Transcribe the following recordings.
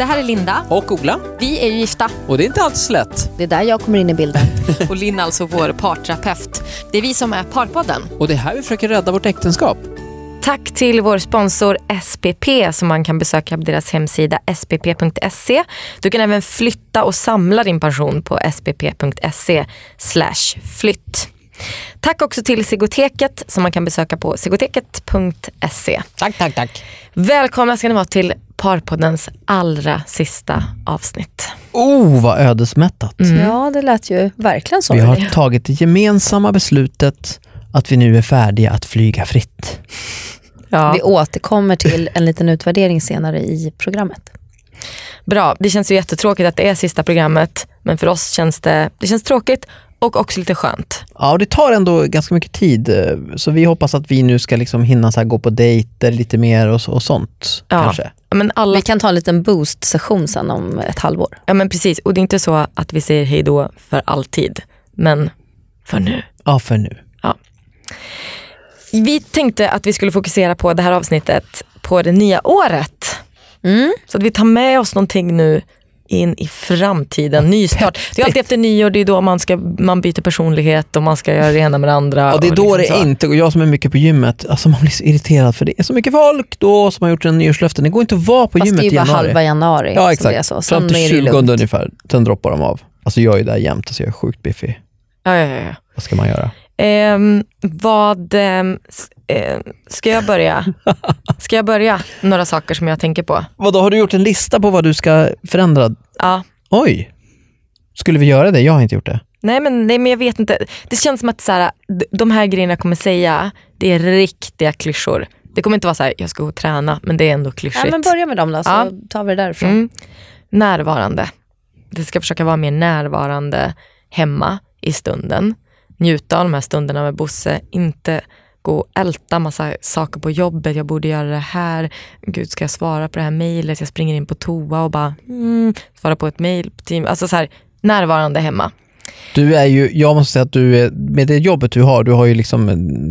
Det här är Linda. Och Ola. Vi är ju gifta. Och det är inte alls lätt. Det är där jag kommer in i bilden. Och Linn är alltså vår parterapeut. Det är vi som är Parpodden. Och det är här vi försöker rädda vårt äktenskap. Tack till vår sponsor SPP som man kan besöka på deras hemsida spp.se. Du kan även flytta och samla din pension på spp.se flytt. Tack också till Sigoteket som man kan besöka på sigoteket.se. Tack, tack, tack. Välkomna ska ni vara till Parpoddens allra sista avsnitt. Oh, vad ödesmättat. Ja, det lät ju verkligen så. Vi har tagit det gemensamma beslutet att vi nu är färdiga att flyga fritt. Ja. Vi återkommer till en liten utvärdering senare i programmet. Bra, det känns ju jättetråkigt att det är sista programmet. Men för oss känns det, det känns tråkigt och också lite skönt. Ja, och det tar ändå ganska mycket tid. Så vi hoppas att vi nu ska liksom hinna så här gå på dejter lite mer och, och sånt. Ja. Kanske. Ja, Men alla, Vi kan ta en liten boost-session sen om ett halvår. ja men precis, och det är inte så att vi säger hej då för alltid. Men för nu. Ja, för nu. Vi tänkte att vi skulle fokusera på det här avsnittet på det nya året. Mm. Så att vi tar med oss någonting nu in i framtiden, nystart. Det är alltid efter nyår, det är då man, ska, man byter personlighet och man ska göra det ena med det andra. Och det är då liksom det så. inte, och jag som är mycket på gymmet, alltså man blir så irriterad för det är så mycket folk då som har gjort en nyårslöften. Det går inte att vara på Fast gymmet det är i ju bara januari. halva januari Ja exakt, så. fram till är det 20 lugnt. ungefär, sen droppar de av. Alltså jag är där jämt, alltså jag är sjukt biffig. Ja, ja, ja. Vad ska man göra? Ehm, vad, ehm, ehm, ska jag börja? Ska jag börja? Några saker som jag tänker på. Vad har du gjort en lista på vad du ska förändra? Ja. Oj! Skulle vi göra det? Jag har inte gjort det. Nej men, nej men jag vet inte. Det känns som att så här, de här grejerna jag kommer säga, det är riktiga klyschor. Det kommer inte vara så här, jag ska gå och träna, men det är ändå klyschigt. Ja, men börja med dem då, så Ja. tar vi det därifrån. Mm. Närvarande. Vi ska försöka vara mer närvarande hemma i stunden. Njuta av de här stunderna med Bosse. Inte gå och älta massa saker på jobbet. Jag borde göra det här. Gud, ska jag svara på det här mejlet? Jag springer in på toa och bara mm, svara på ett mejl. Alltså så här, närvarande hemma. Du är ju, jag måste säga att du är, med det jobbet du har, du har ju liksom,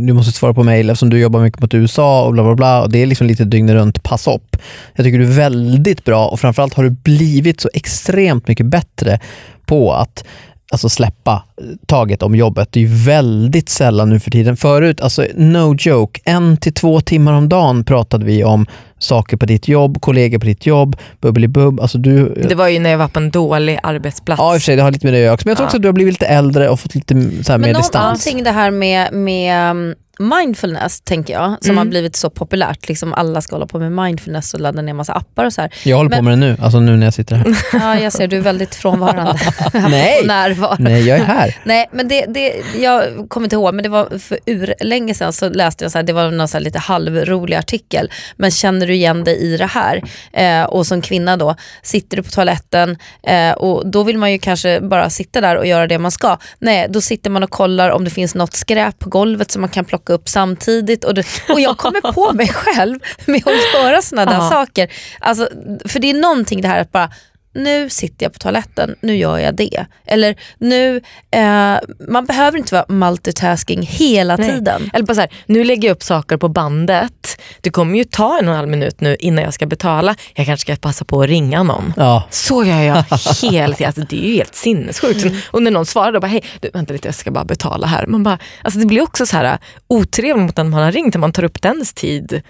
du måste svara på mejl eftersom du jobbar mycket mot USA och bla bla bla och det är liksom lite dygnet runt pass upp. Jag tycker du är väldigt bra och framförallt har du blivit så extremt mycket bättre på att alltså släppa taget om jobbet. Det är ju väldigt sällan nu för tiden. Förut, alltså no joke, en till två timmar om dagen pratade vi om saker på ditt jobb, kollegor på ditt jobb, bubbelibubb. Alltså du, Det var ju när jag var på en dålig arbetsplats. Ja i och för sig, det har lite med det att göra också. Men jag tror Ja. också att du har blivit lite äldre och fått lite så här, mer Men distans. någonting det här med, med um, mindfulness tänker jag, som Mm. har blivit så populärt. Liksom alla ska hålla på med mindfulness och ladda ner massa appar och så här. Jag håller på Men- med det nu, alltså nu när jag sitter här. Ja, jag ser, du är väldigt frånvarande. Nej. Närvarande. Nej, jag är här. Nej, men det, det, jag kommer inte ihåg, men det var för ur länge sedan så läste jag så här, det var någon så lite halvrolig artikel. Men känner du igen dig i det här? Eh, och som kvinna då, sitter du på toaletten eh, och då vill man ju kanske bara sitta där och göra det man ska. Nej, då sitter man och kollar om det finns något skräp på golvet som man kan plocka upp samtidigt. Och, det, och jag kommer på mig själv med att göra sådana där saker. Alltså, för det är någonting det här att bara nu sitter jag på toaletten, nu gör jag det. Eller nu, eh, man behöver inte vara multitasking hela Nej. tiden. Eller bara så här, nu lägger jag upp saker på bandet. Det kommer ju ta en och en halv minut nu innan jag ska betala. Jag kanske ska passa på att ringa någon. Ja. Så gör jag hela tiden. Alltså, det är ju helt sinnessjukt. Mm. Och när någon svarar då bara, hej, du, vänta lite jag ska bara betala här. Man bara, alltså, det blir också så här otrevligt mot den man har ringt, när man tar upp dens tid.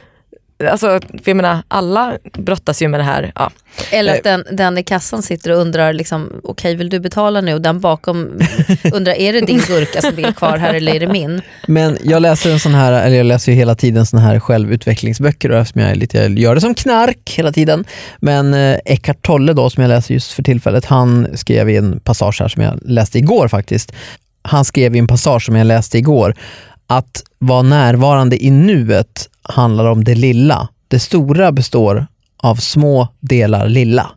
Alltså, för jag menar, alla brottas ju med det här. Ja. Eller Eh. att den, den i kassan sitter och undrar, liksom, okej vill du betala nu? Och den bakom undrar, är det din gurka som ligger kvar här eller är det min? Men jag läser en sån här, eller jag läser ju hela tiden såna här självutvecklingsböcker och eftersom jag, är lite, jag gör det som knark hela tiden. Men eh, Eckart Tolle då som jag läser just för tillfället, han skrev i en passage här som jag läste igår faktiskt. Han skrev i en passage som jag läste igår att vara närvarande i nuet handlar om det lilla. Det stora består av små delar lilla.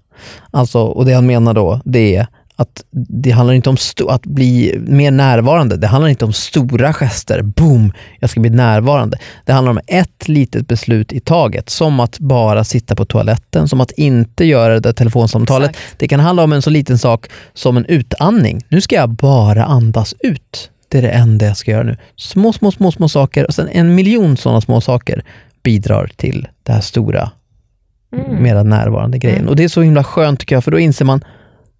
Alltså, och det han menar då, det är att det handlar inte om att bli mer närvarande. Det handlar inte om stora gester. Boom, jag ska bli närvarande. Det handlar om ett litet beslut i taget. Som att bara sitta på toaletten, som att inte göra det där telefonsamtalet. Exakt. Det kan handla om en så liten sak som en utandning. Nu ska jag bara andas ut. Det är det enda jag ska göra nu. Små, små, små, små saker och sen en miljon sådana små saker bidrar till det här stora, mera närvarande grejen. Och det är så himla skönt tycker jag, för då inser man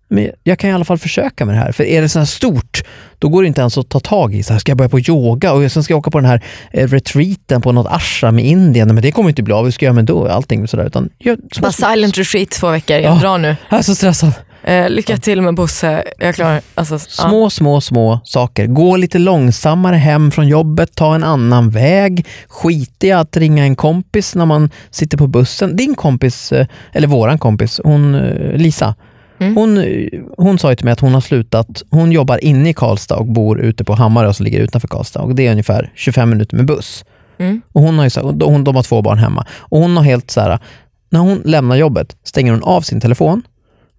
men jag kan i alla fall försöka med det här. För är det så här stort, då går det inte ens att ta tag i. Så här, ska jag börja på yoga och sen ska jag åka på den här eh, retreaten på något ashram i Indien. Men det kommer inte bli av. Hur ska jag göra med då? Allting sådär. Utan jag, små, Bara silent retreat två veckor, jag Ja. drar nu. jag är så stressad. Eh, lycka till med Bosse, jag klarar alltså. Små, små, små saker. Gå lite långsammare hem från jobbet, ta en annan väg. Skit i att ringa en kompis när man sitter på bussen. Din kompis, eh, eller våran kompis, hon, eh, Lisa, Mm. hon, eh, hon sa ju till mig att hon har slutat, hon jobbar inne i Karlstad och bor ute på Hammarö som ligger utanför Karlstad och det är ungefär 25 minuter med buss. Mm. Och hon har ju hon, de har två barn hemma och hon har helt så här, när hon lämnar jobbet stänger hon av sin telefon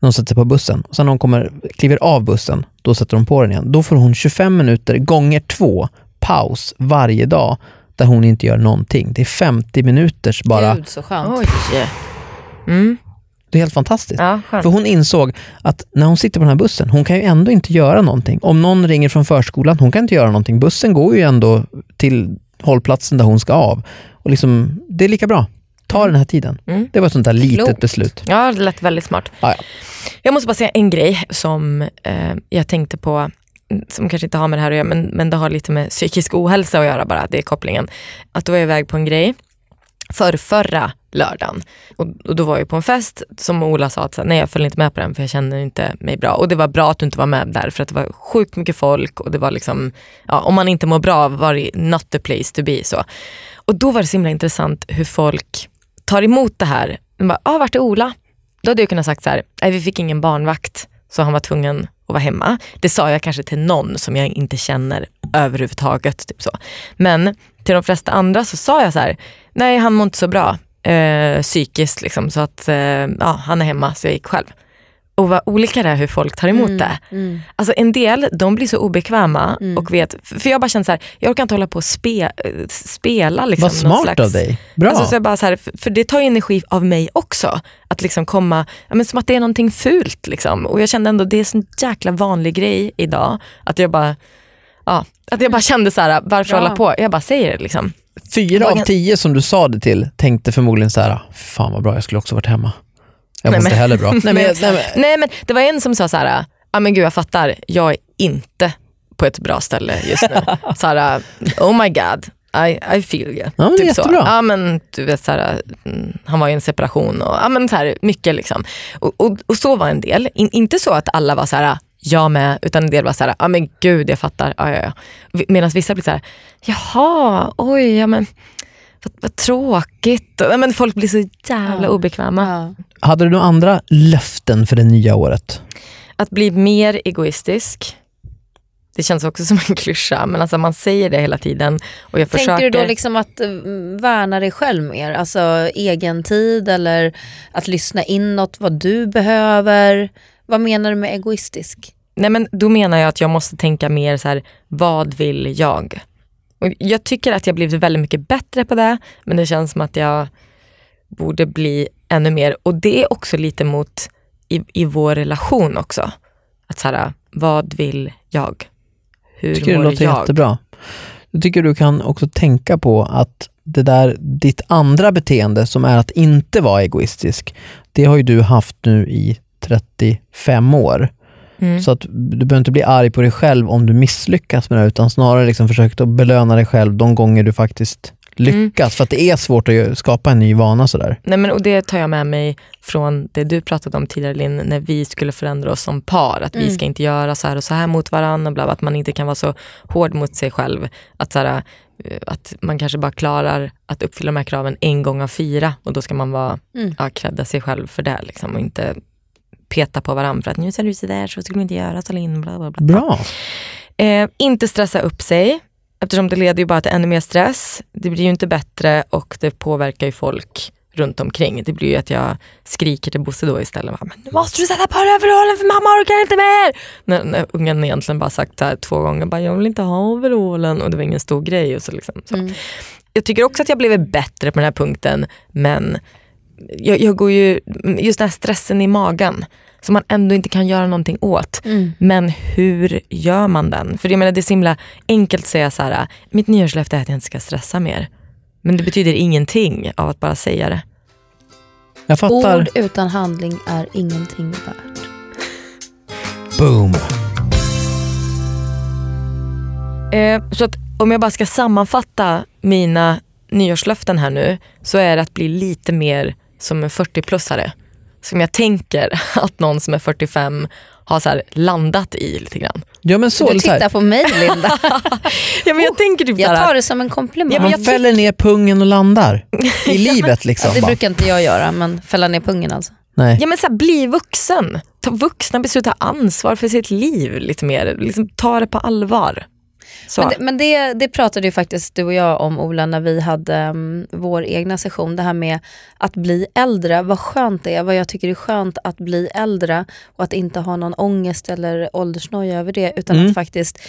när hon sätter på bussen. Och sen när hon kommer, kliver av bussen, då sätter hon på den igen. Då får hon 25 minuter gånger två paus varje dag där hon inte gör någonting. Det är 50 minuters bara. Gud så skönt. Oj. Mm. Det är helt fantastiskt. Ja, skönt. För hon insåg att när hon sitter på den här bussen, hon kan ju ändå inte göra någonting. Om någon ringer från förskolan, hon kan inte göra någonting. Bussen går ju ändå till hållplatsen där hon ska av. Och liksom, det är lika bra. Ta den här tiden. Mm. Det var ett sånt där litet Klokt. beslut. Ja, det lät väldigt smart. Ja. Jag måste bara säga en grej som eh, jag tänkte på, mm, som kanske inte har med det här att göra, men, men det har lite med psykisk ohälsa att göra bara, det är kopplingen. Att då var jag iväg på en grej för förra lördagen. Och, och då var jag på en fest som Ola sa att nej jag följer inte med på den för jag känner inte mig bra. Och det var bra att du inte var med där för att det var sjukt mycket folk och det var liksom, ja, om man inte mår bra var det not the place to be. Så. Och då var det så himla intressant hur folk tar emot det här. De bara, ah, vart är Ola? Då hade jag kunnat sagt så här, nej vi fick ingen barnvakt så han var tvungen att vara hemma. Det sa jag kanske till någon som jag inte känner överhuvudtaget. Typ så. Men till de flesta andra så sa jag så här, nej han mår inte så bra eh, psykiskt liksom, så att eh, ja, han är hemma så jag gick själv. Och vad olika det är hur folk tar emot det. Mm. Alltså en del, de blir så obekväma och vet, för jag bara känner så här, jag orkar inte hålla på och spe, eh, spela liksom. Vad smart slags, av dig. Bra. Alltså, så jag bara så här, för, för det tar ju energi av mig också. Att liksom komma, ja, men som att det är någonting fult. Liksom. Och jag kände ändå, det är en sån jäkla vanlig grej idag. Att jag bara, ja, att jag bara kände så här, varför Bra. hålla på? Jag bara säger det liksom. Fyra av tio som du sa det till tänkte förmodligen så här, fan vad bra, jag skulle också varit hemma. Jag Nej, inte men- heller bra. nej, men, nej, men, Nej men det var en som sa så här, ja men gud jag fattar, jag är inte på ett bra ställe just nu. så här, oh my god, I, I feel you. Ja, men typ så. Ja, men, du vet, så här, mm, han var i en separation och ja, men, så här, mycket. Liksom. Och, och, och så var en del. In, inte så att alla var så här, jag med, utan en del var så här, ja men gud jag fattar. Ja, ja, ja. Medan vissa blir så här, jaha, oj, ja men vad, vad tråkigt. Ja, men folk blir så jävla obekväma. Ja. Hade du några andra löften för det nya året? Att bli mer egoistisk. Det känns också som en klyscha, men alltså man säger det hela tiden. Och jag Tänker försöker... du då liksom att eh, värna dig själv mer? Alltså egen tid eller att lyssna inåt vad du behöver? Vad menar du med egoistisk? Nej, men då menar jag att jag måste tänka mer så här, vad vill jag? Och jag tycker att jag blivit väldigt mycket bättre på det, men det känns som att jag borde bli ännu mer. Och det är också lite mot i, i vår relation också. Att så här, vad vill jag? Hur Jag tycker det mår låter jag? jättebra. Jag tycker du kan också tänka på att det där, ditt andra beteende som är att inte vara egoistisk, det har ju du haft nu i 35 år. Mm. Så att du behöver inte bli arg på dig själv om du misslyckas med det, utan snarare liksom försök att belöna dig själv de gånger du faktiskt lyckas. För att det är svårt att skapa en ny vana sådär. Nej, men, och det tar jag med mig från det du pratade om tidigare Linn, när vi skulle förändra oss som par. Att vi ska inte göra så här och så här mot varandra. och Bla, att man inte kan vara så hård mot sig själv. Att, så här, eh, att man kanske bara klarar att uppfylla de här kraven en gång av fyra och då ska man vara, Mm. ja, credda sig själv för det liksom, och inte peta på varandra för att nu ser du sådär så skulle du inte göra så Linn. Bla, bla, bla. Bra. Eh, inte stressa upp sig, eftersom det leder ju bara till ännu mer stress. Det blir ju inte bättre och det påverkar ju folk runt omkring. Det blir ju att jag skriker till Bosse då istället. Men nu måste du sätta på dig overallen för mamma orkar inte mer. När, när ungen egentligen bara sagt här två gånger, bara, jag vill inte ha overallen och det var ingen stor grej. Och så liksom, så. Mm. Jag tycker också att jag blivit bättre på den här punkten men jag, jag går ju, just den här stressen i magen som man ändå inte kan göra någonting åt. Mm. Men hur gör man den? För jag menar det är så himla enkelt att säga så här, mitt nyårslöfte är att jag inte ska stressa mer. Men det betyder ingenting av att bara säga det. Jag fattar. Ord utan handling är ingenting värt. Boom. Eh, så att om jag bara ska sammanfatta mina nyårslöften här nu så är det att bli lite mer som en 40-plussare. Som jag tänker att någon som är 45 har så här landat i lite grann. Ja men så, Du eller så här, tittar på mig Linda. Ja, men jag tänker typ så Jag här, tar det som en komplimang. Ja, men man jag fäller ner pungen och landar. I livet liksom. det bara. brukar inte jag göra, men fälla ner pungen alltså. Nej. Ja men så här, bli vuxen. Ta vuxna beslut, ta ansvar för sitt liv lite mer. Liksom, ta det på allvar. Så. Men, det, men det, det pratade ju faktiskt du och jag om Ola när vi hade mm, vår egna session. Det här med att bli äldre, vad skönt det är. Vad jag tycker är skönt att bli äldre och att inte ha någon ångest eller åldersnoja över det. Utan Mm. att faktiskt,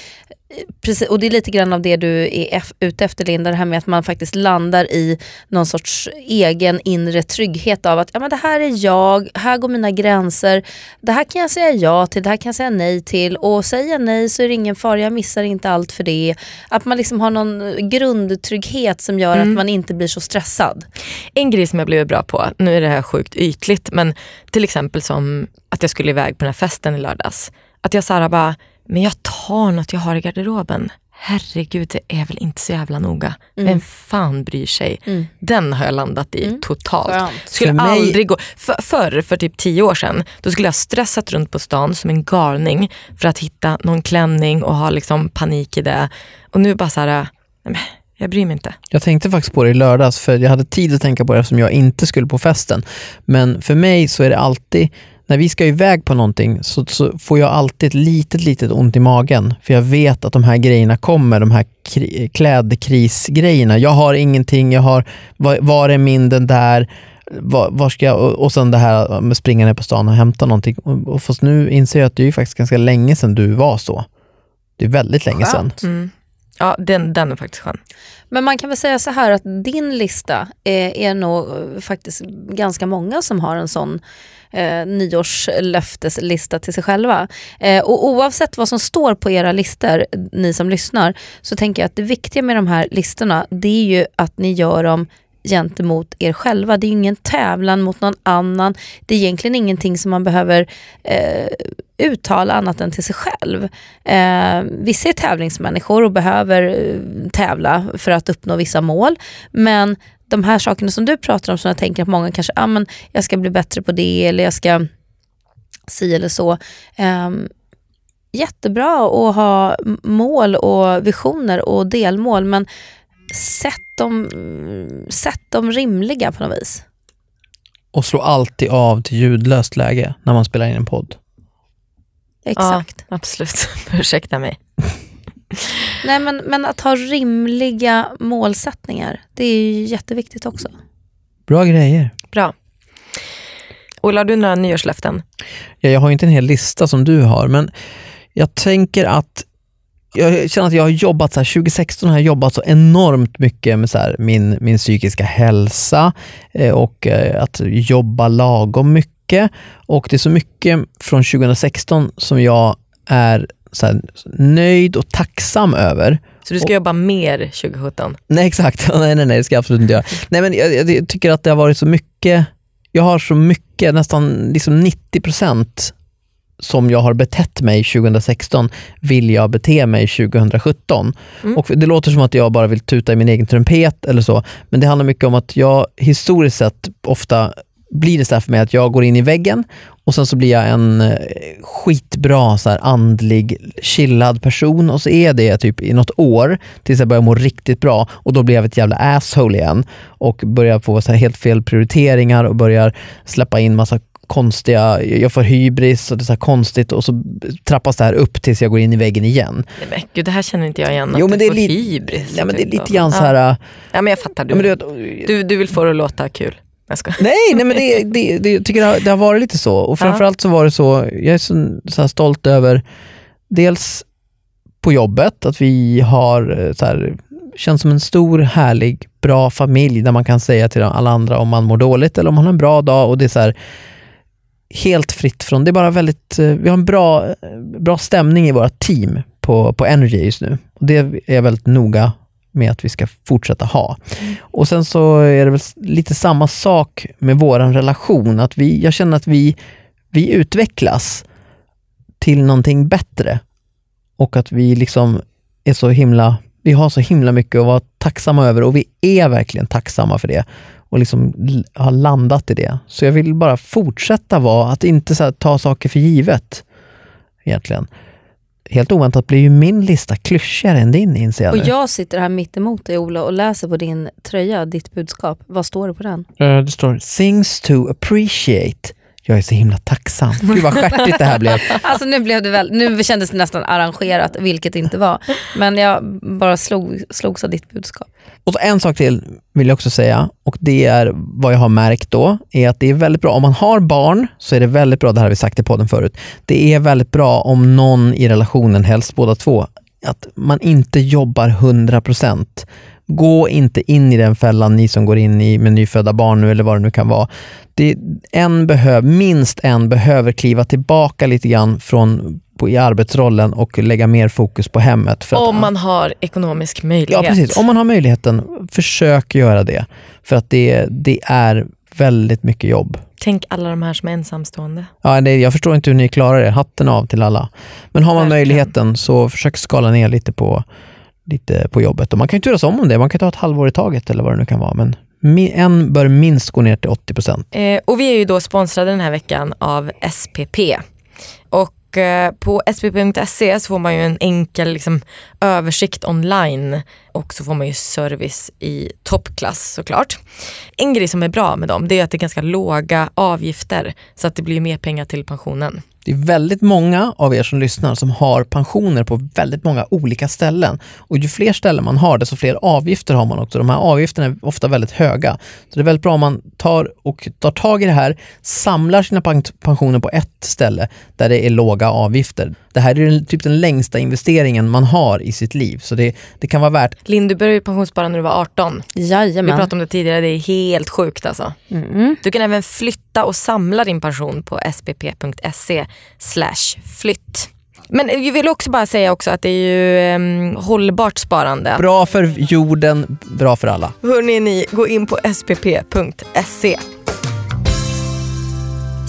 precis, och det är lite grann av det du är ute efter Linda, det här med att man faktiskt landar i någon sorts egen inre trygghet av att ja, men det här är jag, här går mina gränser, det här kan jag säga ja till, det här kan jag säga nej till och säger jag nej så är det ingen fara, jag missar inte allt för det. Att man liksom har någon grundtrygghet som gör att man inte blir så stressad. En grej som jag blivit bra på, nu är det här sjukt ytligt, men till exempel som att jag skulle iväg på den här festen i lördags. Att jag sa bara, men jag tar något jag har i garderoben. Herregud, det är väl inte så jävla noga. Vem fan bryr sig? Den har jag landat i totalt. Skönt. Skulle För mig- aldrig gå. För, förr, för typ tio år sedan, då skulle jag stressat runt på stan som en galning för att hitta någon klänning och ha liksom panik i det. Och nu bara så här, nej jag bryr mig inte. Jag tänkte faktiskt på det i lördags för jag hade tid att tänka på det eftersom jag inte skulle på festen. Men för mig så är det alltid, när vi ska iväg på någonting så, så får jag alltid ett litet, litet ont i magen. För jag vet att de här grejerna kommer, de här kri- klädkrisgrejerna. Jag har ingenting, jag har, var, var är min den där? Var, var ska jag, och, och sen det här med springa ner på stan och hämta någonting. Och, och fast nu inser jag att det är ju faktiskt ganska länge sedan du var så. Det är väldigt länge sedan. Mm. Ja, den, den är faktiskt skön. Men man kan väl säga så här att din lista är, är nog eh, faktiskt ganska många som har en sån eh, nyårslöfteslista till sig själva. Eh, och oavsett vad som står på era listor, ni som lyssnar, så tänker jag att det viktiga med de här listorna, det är ju att ni gör dem gentemot er själva. Det är ju ingen tävlan mot någon annan. Det är egentligen ingenting som man behöver eh, uttala annat än till sig själv. Eh, vissa är tävlingsmänniskor och behöver eh, tävla för att uppnå vissa mål. Men de här sakerna som du pratar om som jag tänker att många kanske, ah, men jag ska bli bättre på det eller jag ska si eller så. Eh, jättebra att ha mål och visioner och delmål men sätt dem, sätt dem rimliga på något vis. Och slå alltid av till ljudlöst läge när man spelar in en podd. Exakt. Ja, absolut. Ursäkta mig. Nej, men, men att ha rimliga målsättningar, det är ju jätteviktigt också. Bra grejer. Bra. Ola, har du några nyårslöften? Ja, jag har ju inte en hel lista som du har, men jag tänker att jag känner att jag har jobbat så här, 2016 har jag jobbat så enormt mycket med så här, min, min psykiska hälsa eh, och eh, att jobba lagom mycket. Och det är så mycket från 2016 som jag är så här, nöjd och tacksam över. Så du ska jobba mer 2017? Nej exakt, nej nej nej det ska jag absolut inte göra. Nej men jag, jag, tycker att det har varit så mycket, jag har så mycket, nästan liksom 90% som jag har betett mig 2016 vill jag bete mig 2017. Mm. Och det låter som att jag bara vill tuta i min egen trumpet eller så, men det handlar mycket om att jag historiskt sett ofta blir det så här för mig att jag går in i väggen och sen så blir jag en eh, skitbra så här andlig, chillad person och så är det typ i något år tills jag börjar må riktigt bra och då blir jag ett jävla asshole igen och börjar få så här helt fel prioriteringar och börjar släppa in massa konstiga, jag får hybris och det är så konstigt och så trappas det här upp tills jag går in i väggen igen. Nej, men, gud, det här känner inte jag igen. Jo, att men du det är får lite- hybris. Ja, men det är typ. lite grann så här... Ja, ja men jag fattar. Du, Ja, men du du, du vill få det att låta kul. Jag. Nej, nej men det, det, det, jag tycker det har, det har varit lite så. Och framförallt så var det så, jag är så, så stolt över dels på jobbet, att vi har eh, så här, känns som en stor, härlig, bra familj där man kan säga till alla andra om man mår dåligt eller om man har en bra dag. och det är så här, helt fritt från, det är bara väldigt, eh, vi har en bra, bra stämning i våra team på, på Energy just nu. Och det är jag väldigt noga med att vi ska fortsätta ha. Och sen så är det väl lite samma sak med vår relation, att vi, jag känner att vi, vi utvecklas till någonting bättre och att vi liksom är så himla, vi har så himla mycket att vara tacksamma över och vi är verkligen tacksamma för det och liksom har landat i det. Så jag vill bara fortsätta vara, att inte så här, ta saker för givet egentligen. Helt oväntat blir ju min lista klyschigare än din inser jag Och nu. jag sitter här mitt emot dig Ola och läser på din tröja, ditt budskap. Vad står det på den? Eh, Det står “Things to appreciate”. Jag är så himla tacksam. Gud vad stjärtigt det här blev. Alltså nu, blev det väl, nu kändes det nästan arrangerat, vilket det inte var. Men jag bara slog, slogs av ditt budskap. Och så en sak till vill jag också säga och det är vad jag har märkt då, är att det är väldigt bra, om man har barn så är det väldigt bra, det här har vi sagt i podden förut, det är väldigt bra om någon i relationen, helst båda två, att man inte jobbar 100%. Gå inte in i den fällan, ni som går in i med nyfödda barn nu eller vad det nu kan vara. Det, en behöver, minst en behöver kliva tillbaka lite grann från, på, i arbetsrollen och lägga mer fokus på hemmet. För att, Om man har ekonomisk möjlighet. Ja precis, om man har möjligheten, försök göra det. För att det, det är väldigt mycket jobb. Tänk alla de här som är ensamstående. Ja, det, jag förstår inte hur ni klarar det, hatten av till alla. Men har man Verkligen. möjligheten så försök skala ner lite på, lite på jobbet. Och man kan ju turas om om det, man kan ta ett halvår i taget eller vad det nu kan vara. Men en bör minst gå ner till 80 procent. Eh, och vi är ju då sponsrade den här veckan av SPP. Och eh, på spp.se så får man ju en enkel liksom, översikt online och så får man ju service i toppklass såklart. En grej som är bra med dem det är att det är ganska låga avgifter så att det blir mer pengar till pensionen. Det är väldigt många av er som lyssnar som har pensioner på väldigt många olika ställen. Och ju fler ställen man har, desto fler avgifter har man också. De här avgifterna är ofta väldigt höga. Så det är väldigt bra om man tar och tar tag i det här, samlar sina pen- pensioner på ett ställe där det är låga avgifter. Det här är typ den längsta investeringen man har i sitt liv. Så det, det kan vara värt Linn, du började ju pensionsspara när du var 18. Vi Jajamän. pratade om det tidigare, det är helt sjukt alltså. Mm. Du kan även flytta och samla din pension på spp.se slash flytt. Men vi vill också bara säga också att det är ju em, hållbart sparande. bra för jorden, bra för alla. Hörrni ni, gå in på spp.se.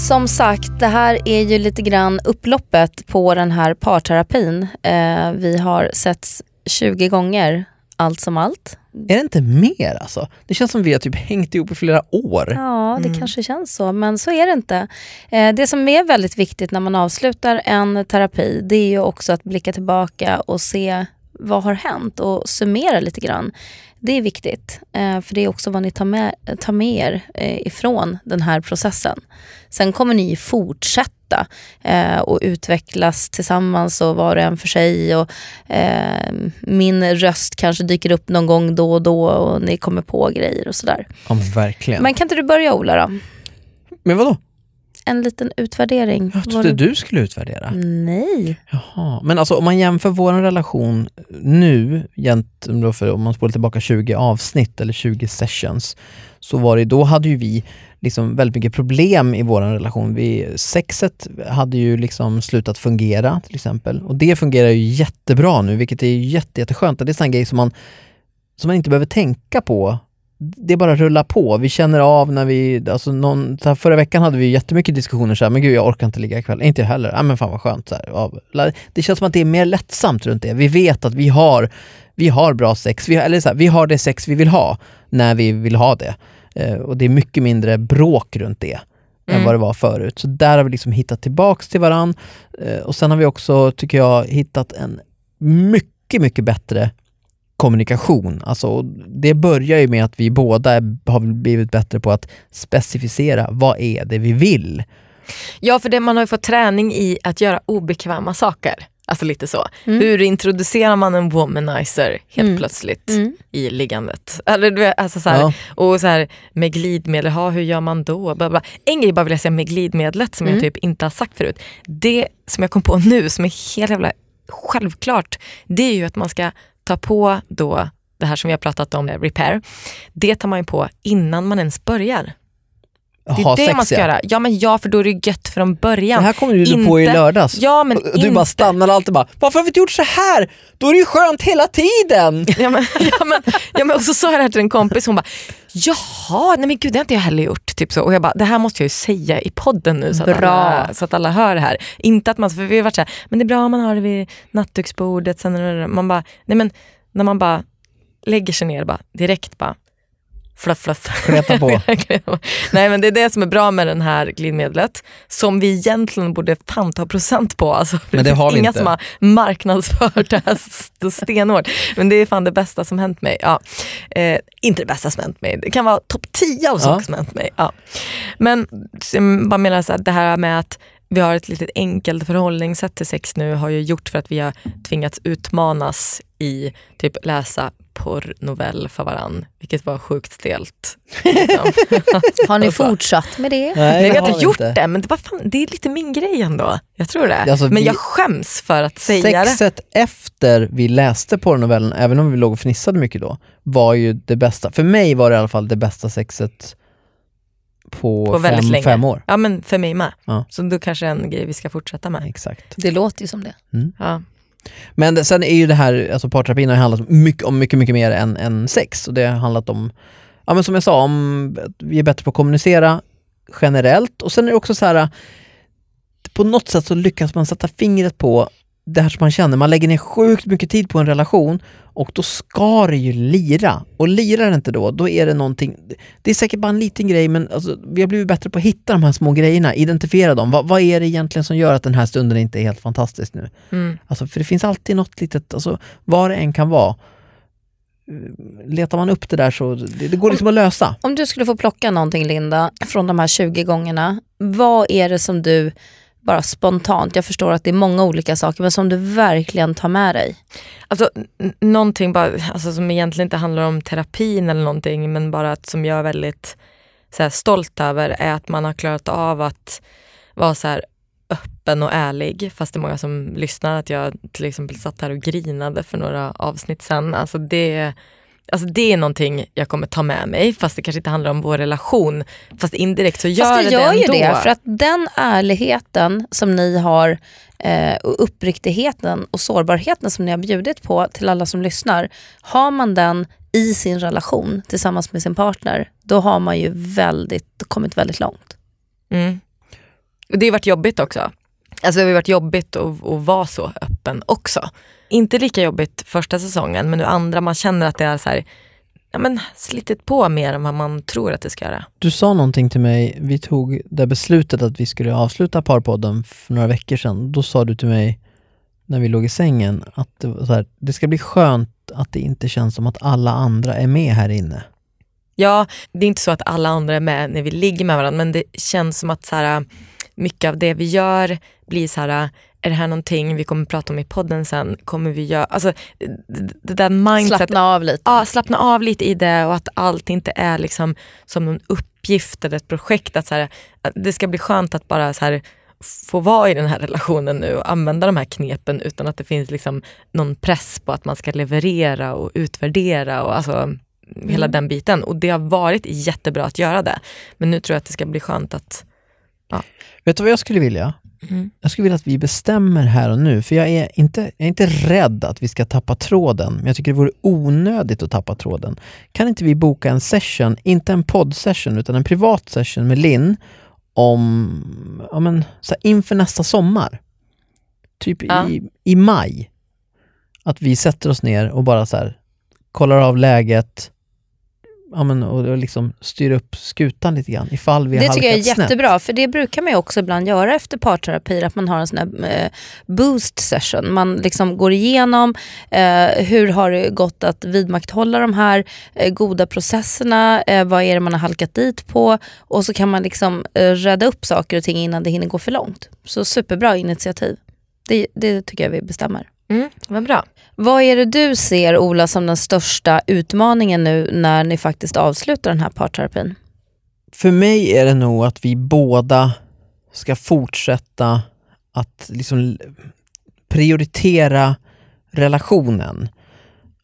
Som sagt, det här är ju lite grann upploppet på den här parterapin. Eh, vi har setts 20 gånger, allt som allt. Är det inte mer alltså? Det känns som vi har typ hängt ihop i flera år. Ja, det kanske känns så, men så är det inte. Eh, det som är väldigt viktigt när man avslutar en terapi, det är ju också att blicka tillbaka och se vad har hänt och summera lite grann. Det är viktigt, eh, för det är också vad ni tar med, tar med er eh, ifrån den här processen. Sen kommer ni fortsätta eh, och utvecklas tillsammans och var och en för sig. Och, eh, min röst kanske dyker upp någon gång då och då och ni kommer på grejer och sådär. Ja, men verkligen. Men kan inte du börja Ola då? men vadå? En liten utvärdering. Jag trodde det- du skulle utvärdera. Nej. Jaha, men alltså om man jämför vår relation nu, för om man spolar tillbaka 20 avsnitt eller 20 sessions, så var det, då hade ju vi liksom väldigt mycket problem i vår relation. Vi, sexet hade ju liksom slutat fungera till exempel och det fungerar ju jättebra nu, vilket är jätte, jätteskönt. Det är en grej som man, som man inte behöver tänka på det bara rullar på. Vi känner av när vi, alltså någon, så här, förra veckan hade vi jättemycket diskussioner så här, men gud jag orkar inte ligga ikväll. Inte jag heller. Ja men fan vad skönt. Så här, det känns som att det är mer lättsamt runt det. Vi vet att vi har, vi har bra sex, vi, eller så här, vi har det sex vi vill ha när vi vill ha det. Eh, och det är mycket mindre bråk runt det än Mm. vad det var förut. Så där har vi liksom hittat tillbaks till varann. Eh, och sen har vi också, tycker jag, hittat en mycket, mycket bättre kommunikation. Alltså, det börjar ju med att vi båda har blivit bättre på att specificera vad är det vi vill. Ja, för det, man har ju fått träning i att göra obekväma saker. Alltså lite så. Hur introducerar man en womanizer helt Mm. plötsligt Mm. i liggandet? Eller, du vet, alltså så här, Ja. Och så här, med glidmedel, ha, hur gör man då? Bla bla. En grej bara vill jag säga med glidmedlet som Mm. jag typ inte har sagt förut. Det som jag kom på nu som är helt jävla självklart, det är ju att man ska ta på då det här som vi har pratat om, repair. Det tar man ju på innan man ens börjar. Det är Ha det sex, man ska ja. göra. Ja men ja, för då är det gött från Det början. här kommer ju du på i Inte- lördags. Ja men du bara inte- stannade alltid bara, varför har vi inte gjort så här? Då är det ju skönt hela tiden! Ja, men, ja, men, ja, men, och så sa jag det här till en kompis, hon bara jaha, nej men gud det har inte jag heller gjort. Typ så. Och jag bara, det här måste jag ju säga i podden nu så att, Bra. alla, så att alla hör det här. Inte att man, för vi har varit så här, men det är bra om man har det vid nattduksbordet. Sen, man bara, nej men när man bara lägger sig ner bara, direkt bara fluff fluff. Kleta på. Nej men det är det som är bra med den här glidmedlet som vi egentligen borde fan ta procent på. Alltså, Men det finns har vi inga inte. som har marknadsfört det här st- stenhårt. Men det är fan det bästa som hänt mig. Ja. Eh, inte det bästa som hänt mig, det kan vara topp 10 av saker som hänt mig. Ja. Men jag bara menar så här, det här med att vi har ett litet enkelt förhållningssätt till sex nu har ju gjort för att vi har tvingats utmanas i typ läsa porrnovell för varann, vilket var sjukt stelt. Liksom. Har ni Alltså. fortsatt med det? Nej, Nej, det vi har inte gjort inte. det, men det, var fan, det är lite min grej ändå. Jag tror det. Alltså, men vi- jag skäms för att säga det. Sexet efter vi läste porrnovellen, även om vi låg och fnissade mycket då, var ju det bästa. För mig var det i alla fall det bästa sexet på, På fem, fem år. Ja men för mig med. Ja. Så då kanske är en grej vi ska fortsätta med. Exakt. Det låter ju som det. Ja. Men det, sen är ju det här, alltså parterapin har ju handlat mycket, om mycket, mycket mer än, än sex. Och det har handlat om, ja men som jag sa, om att vi är bättre på att kommunicera generellt. Och sen är det också så här, på något sätt så lyckas man sätta fingret på det här som man känner. Man lägger ner sjukt mycket tid på en relation och då ska det ju lira. Och lirar det inte då, då är det någonting, det är säkert bara en liten grej men alltså, vi har blivit bättre på att hitta de här små grejerna, identifiera dem. Vad, vad är det egentligen som gör att den här stunden inte är helt fantastisk nu? Mm. Alltså, för det finns alltid något litet, alltså, vad det än kan vara. Letar man upp det där så det, det går liksom att lösa. Om du skulle få plocka någonting Linda från de här 20 gångerna, vad är det som du bara spontant, jag förstår att det är många olika saker, men som du verkligen tar med dig? Alltså, någonting bara, alltså, som egentligen inte handlar om terapin eller någonting, men bara att, som jag är väldigt så här, stolt över är att man har klarat av att vara så här, öppen och ärlig. Fast det är många som lyssnar att jag till exempel satt här och grinade för några avsnitt sen. Alltså det, alltså det är någonting jag kommer ta med mig, fast det kanske inte handlar om vår relation. Fast indirekt så gör Fast det gör det ju ändå. det, för att den ärligheten som ni har eh, och uppriktigheten och sårbarheten som ni har bjudit på till alla som lyssnar. Har man den i sin relation tillsammans med sin partner, då har man ju väldigt, kommit väldigt långt. Mm. Och det har varit jobbigt också. Alltså det har varit jobbigt att, att vara så öppen också. Inte lika jobbigt första säsongen, men nu andra, man känner att det är så här, ja, men, slitit på mer än vad man tror att det ska göra. Du sa någonting till mig, vi tog det beslutet att vi skulle avsluta Parpodden för några veckor sedan. Då sa du till mig, när vi låg i sängen, att det, var så här, det ska bli skönt att det inte känns som att alla andra är med här inne. Ja, det är inte så att alla andra är med när vi ligger med varandra, men det känns som att så här, mycket av det vi gör blir så här, är det här någonting vi kommer prata om i podden sen? Kommer vi göra, alltså det, där mindset Slappna av lite. ja, slappna av lite i det och att allt inte är liksom som en uppgift eller ett projekt. Att så här, det ska bli skönt att bara så här, få vara i den här relationen nu och använda de här knepen utan att det finns liksom någon press på att man ska leverera och utvärdera och alltså hela den biten. Och det har varit jättebra att göra det. Men nu tror jag att det ska bli skönt att... Vet du vad jag skulle vilja? Mm. Jag skulle vilja att vi bestämmer här och nu, för jag är, inte, jag är inte rädd att vi ska tappa tråden, men jag tycker det vore onödigt att tappa tråden. Kan inte vi boka en session, inte en poddsession, utan en privat session med Linn om, ja men, så här, inför nästa sommar? Typ Ja. i, i maj. Att vi sätter oss ner och bara så här, kollar av läget, ja men, och, och liksom styr upp skutan lite grann ifall vi har Det tycker jag är snett. jättebra, för det brukar man ju också ibland göra efter parterapi, att man har en sån här eh, boost session. Man liksom går igenom eh, hur har det gått att vidmakthålla de här eh, goda processerna, eh, vad är det man har halkat dit på och så kan man liksom eh, rädda upp saker och ting innan det hinner gå för långt. Så superbra initiativ. Det, det tycker jag vi bestämmer. Mm, vad bra. Vad är det du ser Ola som den största utmaningen nu när ni faktiskt avslutar den här parterapin? För mig är det nog att vi båda ska fortsätta att liksom prioritera relationen.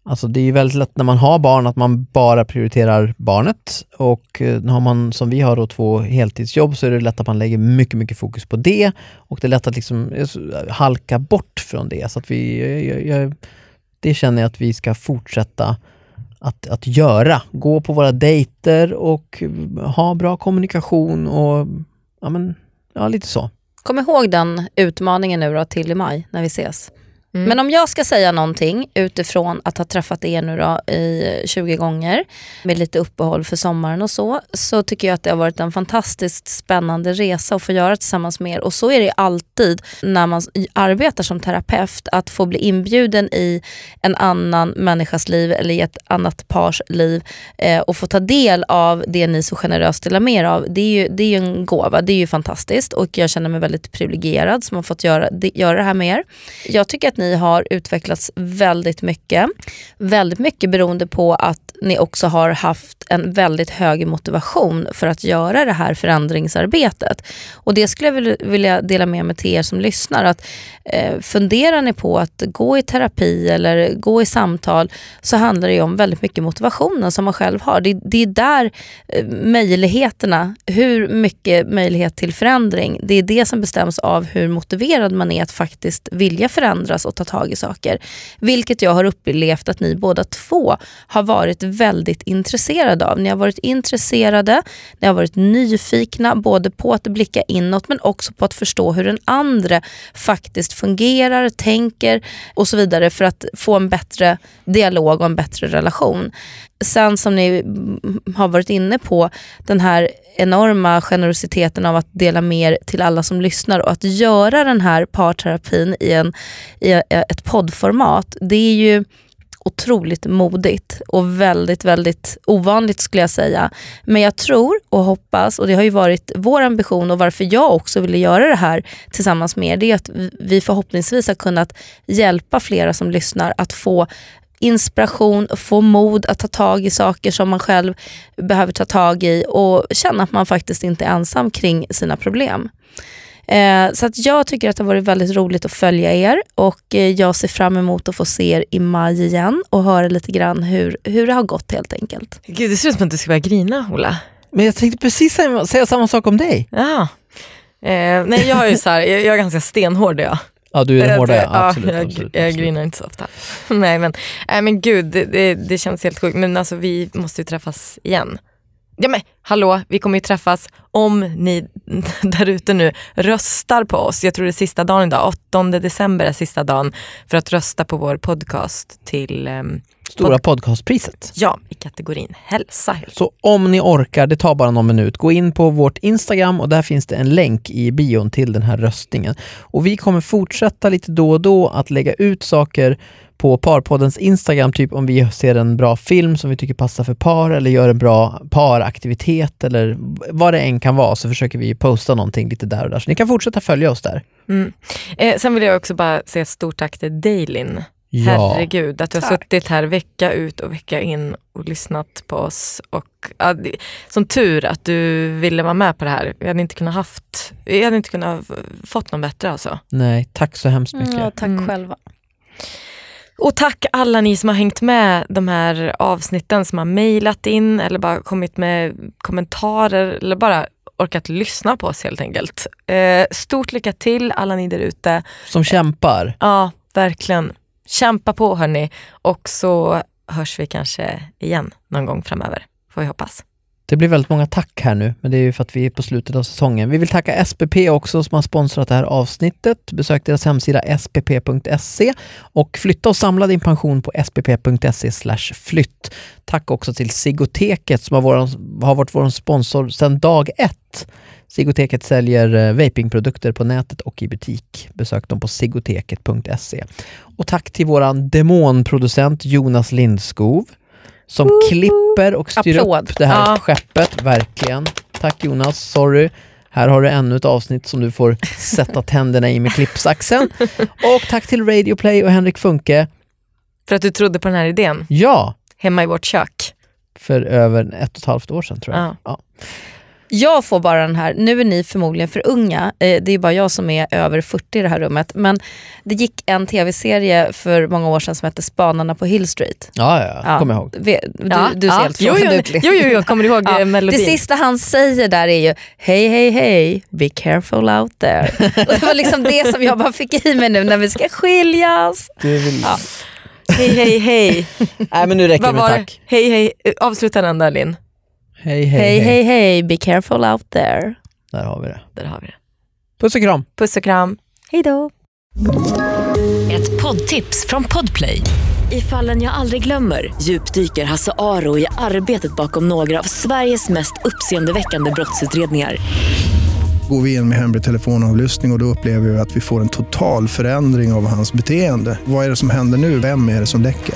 Alltså det är ju väldigt lätt när man har barn att man bara prioriterar barnet och eh, har man som vi har då två heltidsjobb så är det lätt att man lägger mycket, mycket fokus på det och det är lätt att liksom eh, eh, halka bort från det. Så att vi, jag, jag, det känner jag att vi ska fortsätta att, att göra. Gå på våra dejter och ha bra kommunikation och ja, men, ja, lite så. Kom ihåg den utmaningen nu då till i maj när vi ses. Mm. Men om jag ska säga någonting utifrån att ha träffat er nu då i 20 gånger med lite uppehåll för sommaren och så, så tycker jag att det har varit en fantastiskt spännande resa att få göra tillsammans med er. Och så är det alltid när man arbetar som terapeut, att få bli inbjuden i en annan människas liv eller i ett annat pars liv eh, och få ta del av det ni så generöst delar med er av. Det är, ju, det är ju en gåva, det är ju fantastiskt och jag känner mig väldigt privilegierad som har fått göra, göra det här med er. Jag tycker att ni har utvecklats väldigt mycket. Väldigt mycket beroende på att ni också har haft en väldigt hög motivation för att göra det här förändringsarbetet. Och det skulle jag vilja dela med mig till er som lyssnar. Att eh, Funderar ni på att gå i terapi eller gå i samtal så handlar det om väldigt mycket motivationen som man själv har. Det, det är där eh, möjligheterna, hur mycket möjlighet till förändring, det är det som bestäms av hur motiverad man är att faktiskt vilja förändras och ta tag i saker. Vilket jag har upplevt att ni båda två har varit väldigt intresserade av. Ni har varit intresserade, ni har varit nyfikna både på att blicka inåt men också på att förstå hur den andra faktiskt fungerar, tänker och så vidare för att få en bättre dialog och en bättre relation. Sen som ni har varit inne på, den här enorma generositeten av att dela mer till alla som lyssnar och att göra den här parterapin i, en, i ett poddformat, det är ju otroligt modigt och väldigt, väldigt ovanligt skulle jag säga. Men jag tror och hoppas, och det har ju varit vår ambition och varför jag också ville göra det här tillsammans med er, det är att vi förhoppningsvis har kunnat hjälpa flera som lyssnar att få inspiration, få mod att ta tag i saker som man själv behöver ta tag i och känna att man faktiskt inte är ensam kring sina problem. Eh, så att jag tycker att det har varit väldigt roligt att följa er och eh, jag ser fram emot att få se er i maj igen och höra lite grann hur, hur det har gått helt enkelt. Gud, det ser ut som att du ska börja grina, Ola. Men jag tänkte precis säga, samma sak om dig. Ja. Eh, nej, jag, är ju så här, jag, jag är ganska stenhård. Jag. Ja, du är den hårda, ja. ja, Absolut. jag, absolut, jag grinar inte så ofta. nej, men, äh, men gud, det, det, det känns helt sjukt. Men alltså, vi måste ju träffas igen. Ja men hallå, vi kommer ju träffas om ni där ute nu röstar på oss. Jag tror det är sista dagen idag, 8 december är sista dagen för att rösta på vår podcast till, ehm, Stora podcastpriset. ja, i kategorin hälsa. Så om ni orkar, det tar bara någon minut, gå in på vårt Instagram och där finns det en länk i bion till den här röstningen. Och vi kommer fortsätta lite då och då att lägga ut saker på Parpoddens Instagram, typ om vi ser en bra film som vi tycker passar för par eller gör en bra paraktivitet eller vad det än kan vara så försöker vi posta någonting lite där och där. Så ni kan fortsätta följa oss där. Mm. Eh, sen vill jag också bara säga stort tack till Dailin. Ja. Herregud, att du har Tack. suttit här vecka ut och vecka in och lyssnat på oss. Och, ja, som tur att du ville vara med på det här. Vi hade inte kunnat haft, vi hade inte kunnat fått någon bättre alltså. Nej, tack så hemskt mycket. Ja, tack Mm. själva. Och tack alla ni som har hängt med de här avsnitten, som har mejlat in eller bara kommit med kommentarer eller bara orkat lyssna på oss helt enkelt. Eh, stort lycka till alla ni där ute. Som kämpar. Ja, verkligen. Kämpa på hörni och så hörs vi kanske igen någon gång framöver, får vi hoppas. Det blir väldigt många tack här nu, men det är ju för att vi är på slutet av säsongen. Vi vill tacka SPP också som har sponsrat det här avsnittet. Besök deras hemsida spp.se och flytta och samla din pension på spp.se flytt. Tack också till Sigoteket som har, vår, har varit vår sponsor sedan dag ett. Sigoteket säljer eh, vapingprodukter på nätet och i butik. Besök dem på sigoteket.se. Och tack till våran demonproducent Jonas Lindskov som klipper och styr Applåd. upp det här Ja. skeppet, verkligen. Tack Jonas, sorry Här har du ännu ett avsnitt som du får sätta tänderna i med klippsaxen. Och tack till Radio Play och Henrik Funke. För att du trodde på den här idén Ja, hemma i vårt kök. för över ett och ett halvt år sedan tror jag. Ja. Ja. Jag får bara den här, nu är ni förmodligen för unga, eh, det är bara jag som är över 40 i det här rummet, men det gick en tv-serie för många år sedan som hette Spanarna på Hill Street. Ja, ja, ja. kommer ihåg. Du, Ja, du ser ja. helt jo, frågande jo, ut. Liv. jo, jo, jag kommer ihåg Ja, ja, melodin. Det sista han säger där är ju hej hej hej, be careful out there. Och det var liksom det som jag bara fick i mig nu när vi ska skiljas. Du vill... Ja. Hej, hej, hej. Nej men nu räcker det med tack. Hej, hej. Avsluta den där Linn. Hej, hej, Hej hej hej, be careful out there. Där har vi det. Där har vi det. Puss och kram. Puss och kram. Hej då. Ett poddtips från Podplay. I fallen jag aldrig glömmer djupdyker Hasse Aro i arbetet bakom några av Sveriges mest uppseendeväckande brottsutredningar. Går vi in med hemlig telefonavlyssning och, och då upplever vi att vi får en total förändring av hans beteende. Vad är det som händer nu? Vem är det som läcker?